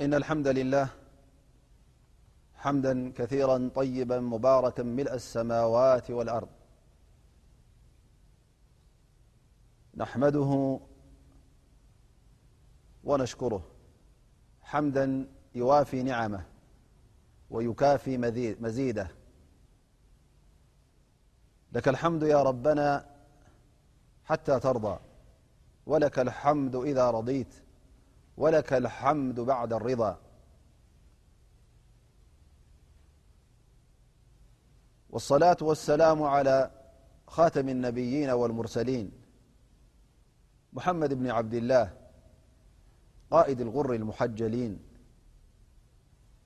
إن الحمد لله حمدا كثيرا طيبا مباركا ملء السماوات والأرض نحمده ونشكره حمدا يوافي نعمه ويكافي مزيده لك الحمد يا ربنا حتى ترضى ولكالمد إا رضي ولك الحمد بعد الرض والصلاة والسلام على خاتم النبيين والمرسلين ممد بن عبدالله قاد الغر المحجلين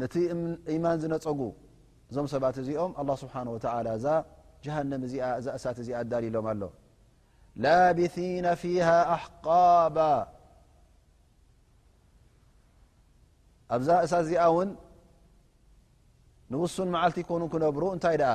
ነቲ ኢማን ዝነጸጉ እዞም ሰባት እዚኦም ኣላ ስብሓን ወተላ እዛ ጀሃንም እዚኣ እዛ እሳት እዚኣ ኣዳልሎም ኣሎ ላብثነ ፊሃ ኣሕቃባ ኣብዛ እሳት እዚኣ እውን ንውሱን መዓልቲ ይኮኑ ክነብሩ እንታይ ደኣ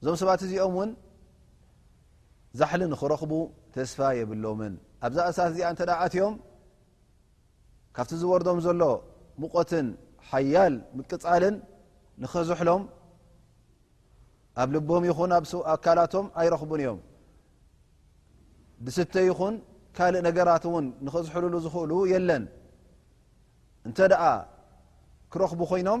እዞም ሰባት እዚኦም እውን ዛሕሊ ንክረኽቡ ተስፋ የብሎምን ኣብዛ እሳት እዚኣ እተ ኣትዮም ካብቲ ዝወርዶም ዘሎ ሙቆትን ሓያል ምቅፃልን ንኸዝሕሎም ኣብ ልቦም ይኹን ኣብ ኣካላቶም ኣይረኽቡን እዮም ብስተ ይኹን ካልእ ነገራት እውን ንኸዝሕልሉ ዝኽእሉ የለን እንተ ደኣ ክረኽቡ ኮይኖም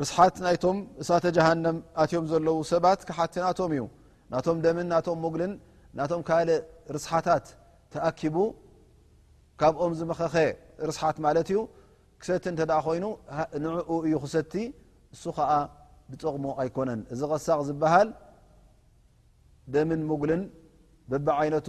ርስሓት ናይቶም እሳተ ጀሃንም ኣትዮም ዘለዉ ሰባት ክሓቲ ናቶም እዩ ናቶም ደምን ናቶም ሙግልን ናቶም ካልእ ርስሓታት ተኣኪቡ ካብኦም ዝመኸኸ ርስሓት ማለት እዩ ክሰቲ እንተ ኮይኑ ንዕኡ እዩ ክሰቲ እሱ ከዓ ብጠቕሙ ኣይኮነን እዚ ቐሳቕ ዝበሃል ደምን ሙግልን በብዓይነቱ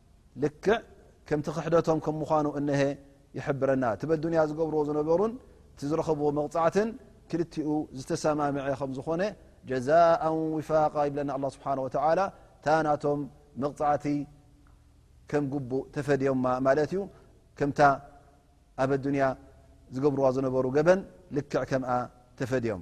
ልክዕ ከምቲ ክሕደቶም ከም ምዃኑ እነሀ ይሕብረና እቲ በዱንያ ዝገብርዎ ዝነበሩን እቲ ዝረኸብዎ መቕፃዕትን ክልቲኡ ዝተሰማምዐ ከም ዝኾነ ጀዛء ውፋቃ ይብለና ኣላ ስብሓን ወተላ እታ ናቶም መቕፃዕቲ ከም ግቡእ ተፈድዮማ ማለት እዩ ከምታ ኣብ ኣዱንያ ዝገብርዋ ዝነበሩ ገበን ልክዕ ከምኣ ተፈድዮም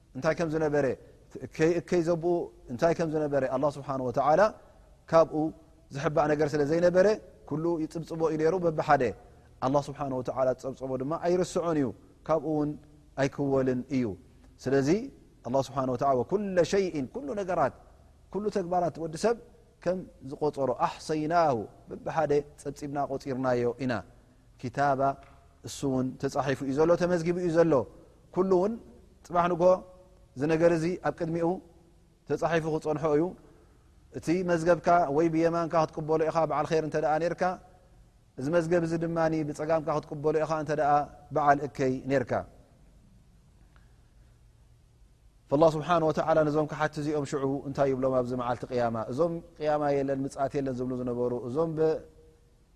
እንታይ ከም ዝነበረ እከይ እከይ ዘብኡ እንታይ ከም ዝነበረ ኣላ ስብሓን ወተዓላ ካብኡ ዝሕባእ ነገር ስለ ዘይነበረ ኩሉ ይፅብፅቦ እዩ ነይሩ በብሓደ ኣላ ስብሓን ወተላ ዝፀብፀቦ ድማ ኣይርስዖን እዩ ካብኡ እውን ኣይክወልን እዩ ስለዚ ኣላ ስብሓን ወላ ወኩለ ሸይእን ኩሉ ነገራት ኩሉ ተግባራት ወዲ ሰብ ከም ዝቆፀሮ ኣሕሰይናሁ በብሓደ ፀብፂብና ቆፂርናዮ ኢና ኪታባ እሱ ውን ተፃሒፉ እዩ ዘሎ ተመዝጊቡ እዩ ዘሎ ኩሉ ውን ፅባሕ ንግሆ ዝነገር እዚ ኣብ ቅድሚኡ ተፃሒፉ ክፀንሖ እዩ እቲ መዝገብካ ወይ ብየማንካ ክትቅበሉ ኢኻ በዓል ር እተ ነርካ እዚ መዝገብ እዚ ድማ ብፀጋምካ ክትቅበሉ ኢኻ እተ በዓል እከይ ነርካ ላ ስብሓን ወተላ ነዞም ክሓቲ እዚኦም ሽዑ እንታይ ይብሎም ኣብዚ መዓልቲ ቅያማ እዞም ቅያማ የለን ምፅት የለን ዝብሉ ዝነበሩ እዞም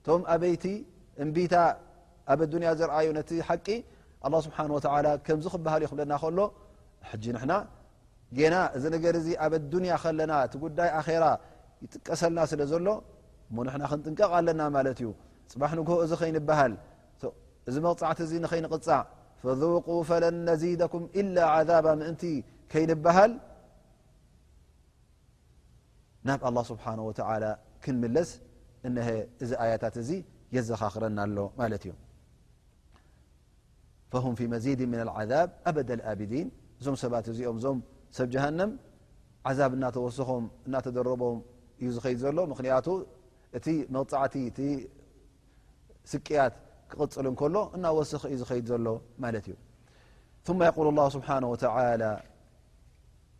እቶም ኣበይቲ እምቢታ ኣብ ኣዱንያ ዘርኣዩ ነቲ ሓቂ ኣላ ስብሓን ወተላ ከምዚ ክበሃል ዩ ክብለና ከሎ ሕጂ ንሕና ጌና እዚ ነገር እዚ ኣብ ኣዱንያ ከለና እቲ ጉዳይ ኣኼራ ይጥቀሰልና ስለ ዘሎ እሞ ንሕና ክንጥንቀቕ ኣለና ማለት እዩ ፅባሕ ንግሆ እዚ ከይንበሃል እዚ መቕፃዕቲ እዚ ንኸይንቕፃዕ ፈذቁ ፈለን ነዚደኩም ኢላ ዓዛባ ምእንቲ ከይንበሃል ናብ ኣላ ስብሓን ወተላ ክንምለስ እነሀ እዚ ኣያታት እዚ የዘኻኽረና ኣሎ ማለት እዩ ፈም ፊ መዚድ ምን ዓዛብ ኣበደ ኣብዲን እዞም ሰባት እዚኦም እዞም ሰብ ጀሃንም ዓዛብ እናተወሰኾም እናተደረቦም እዩ ዝኸይድ ዘሎ ምክንያቱ እቲ መቕፃዕቲ እቲ ስቅያት ክቕፅል እንከሎ እናወሰኺ እዩ ዝኸይድ ዘሎ ማለት እዩ ማ የቁል ላ ስብሓን ወተላ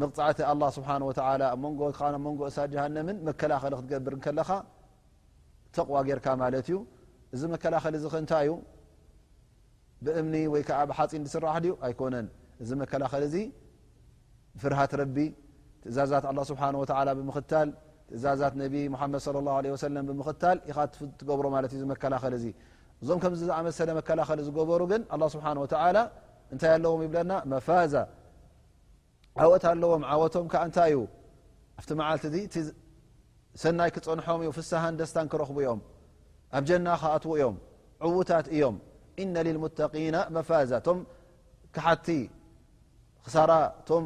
መቕፃዕቲ ኣላ ስብሓን ወተላ ብ መንጎካ ብ መንጎ እሳ ጀሃነምን መከላኸሊ ክትገብር ከለኻ ተቕዋ ጌርካ ማለት እዩ እዚ መከላኸሊ እዚ ከእንታይ እዩ ብእምኒ ወይ ከዓ ብሓፂን ዝስራሕ ድዩ ኣይኮነን እዚ መከላኸሊ እዚ ፍርሃት ረቢ ትእዛዛት ኣላ ስብሓን ወተላ ብምኽታል ትእዛዛት ነቢ ሙሓመድ ለ ላሁ ለ ወሰለም ብምኽታል ኢኻ ትገብሮ ማለት እዩ መከላኸሊ እዚ እዞም ከምዚ ዝኣመሰለ መከላኸሊ ዝገበሩ ግን ኣላ ስብሓን ወተላ እንታይ ኣለዎም ይብለና መፋዛ ዓወት ኣለዎም ዓወቶም ከ እንታይ እዩ ኣብቲ መዓልቲ እዚ እቲ ሰናይ ክፀንሖም እዩ ፍሳሃን ደስታን ክረኽቡ እዮም ኣብ ጀና ክኣትዉ እዮም ዕዉታት እዮም እነ ልልሙተቂና መፋዛ እቶም ክሓቲ ክሳራ እቶም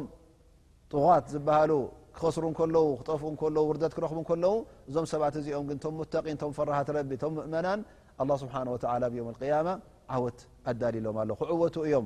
ጥዋት ዝበሃሉ ክኸስሩ ከለዉ ክጠፍኡ ከለዉ ውርደት ክረኽቡ ከለዉ እዞም ሰባት እዚኦም ግን ቶም ሙተቂን ቶም ፈራሃት ረቢ እቶም ምእመናን ኣላ ስብሓን ወተላ ኣብዮም ኣልቅያማ ዓወት ኣዳልሎም ኣሎ ክዕወቱ እዮም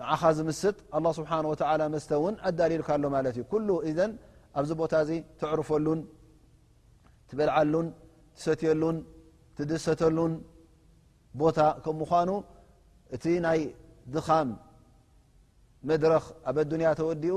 ንዓኻ ዝምስጥ ኣላ ስብሓን ወተላ መስተ እውን ኣዳልልካ ኣሎ ማለት እዩ ኩሉ እዘን ኣብዚ ቦታ እዚ ተዕርፈሉን ትበልዓሉን ትሰትየሉን ትድሰተሉን ቦታ ከም ምኳኑ እቲ ናይ ድኻም መድረኽ ኣብ ኣዱንያ ተወዲኡ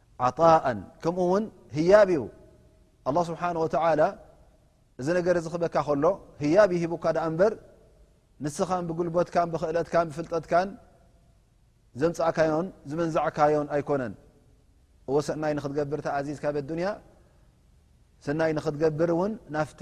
ዓጣእ ከምኡ ውን ህያብ እዩ ኣላ ስብሓን ወተላ እዚ ነገር እዚ ክበካ ከሎ ህያብ ይሂቡካ ድኣ እምበር ንስኻ ብጉልበትካ ብክእለትካ ብፍልጠትካን ዘምፃእካዮን ዝመንዛዕካዮን ኣይኮነን እወ ሰናይ ንክትገብር ተኣዚዝካ በዱንያ ሰናይ ንክትገብር እውን ናፍቲ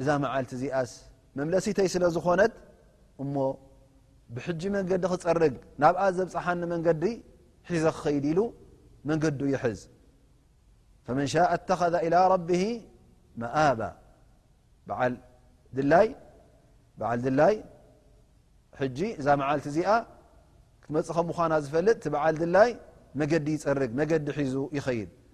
እዛ መዓልቲ እዚኣስ መምለሲተይ ስለ ዝኾነት እሞ ብሕጂ መንገዲ ክፀርግ ናብኣ ዘብፅሓኒ መንገዲ ሒዘ ክኸይድ ኢሉ መንገዱ ይሕዝ ፈመን ሻ ተኸذ إላ ረቢ መኣባ በዓል ድላይ ሕጂ እዛ መዓልቲ እዚኣ ክትመፅእ ከም ምኳና ዝፈልጥ እቲ በዓል ድላይ መገዲ ይፀርግ መገዲ ሒዙ ይኸይድ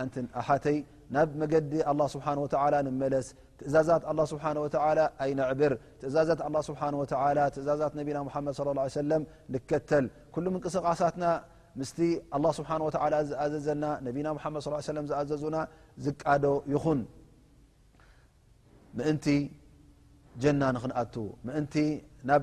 ኣን ኣሓተይ ናብ መገዲ ኣላ ስብሓን ወተላ ንመለስ ትእዛዛት ኣላ ስብሓን ወተላ ኣይነዕብር ትእዛዛት ኣላ ስብሓን ወተላ ትእዛዛት ነቢና ሙሓመድ ለ ላ ሰለም ንከተል ኩሉ ምንቅስቓሳትና ምስቲ ኣላ ስብሓን ወተላ ዝኣዘዘና ነቢና ሓመድ ስ ሰለም ዝኣዘዙና ዝቃዶ ይኹን ምእንቲ ጀና ንክንኣቱ ምእንቲ ናብ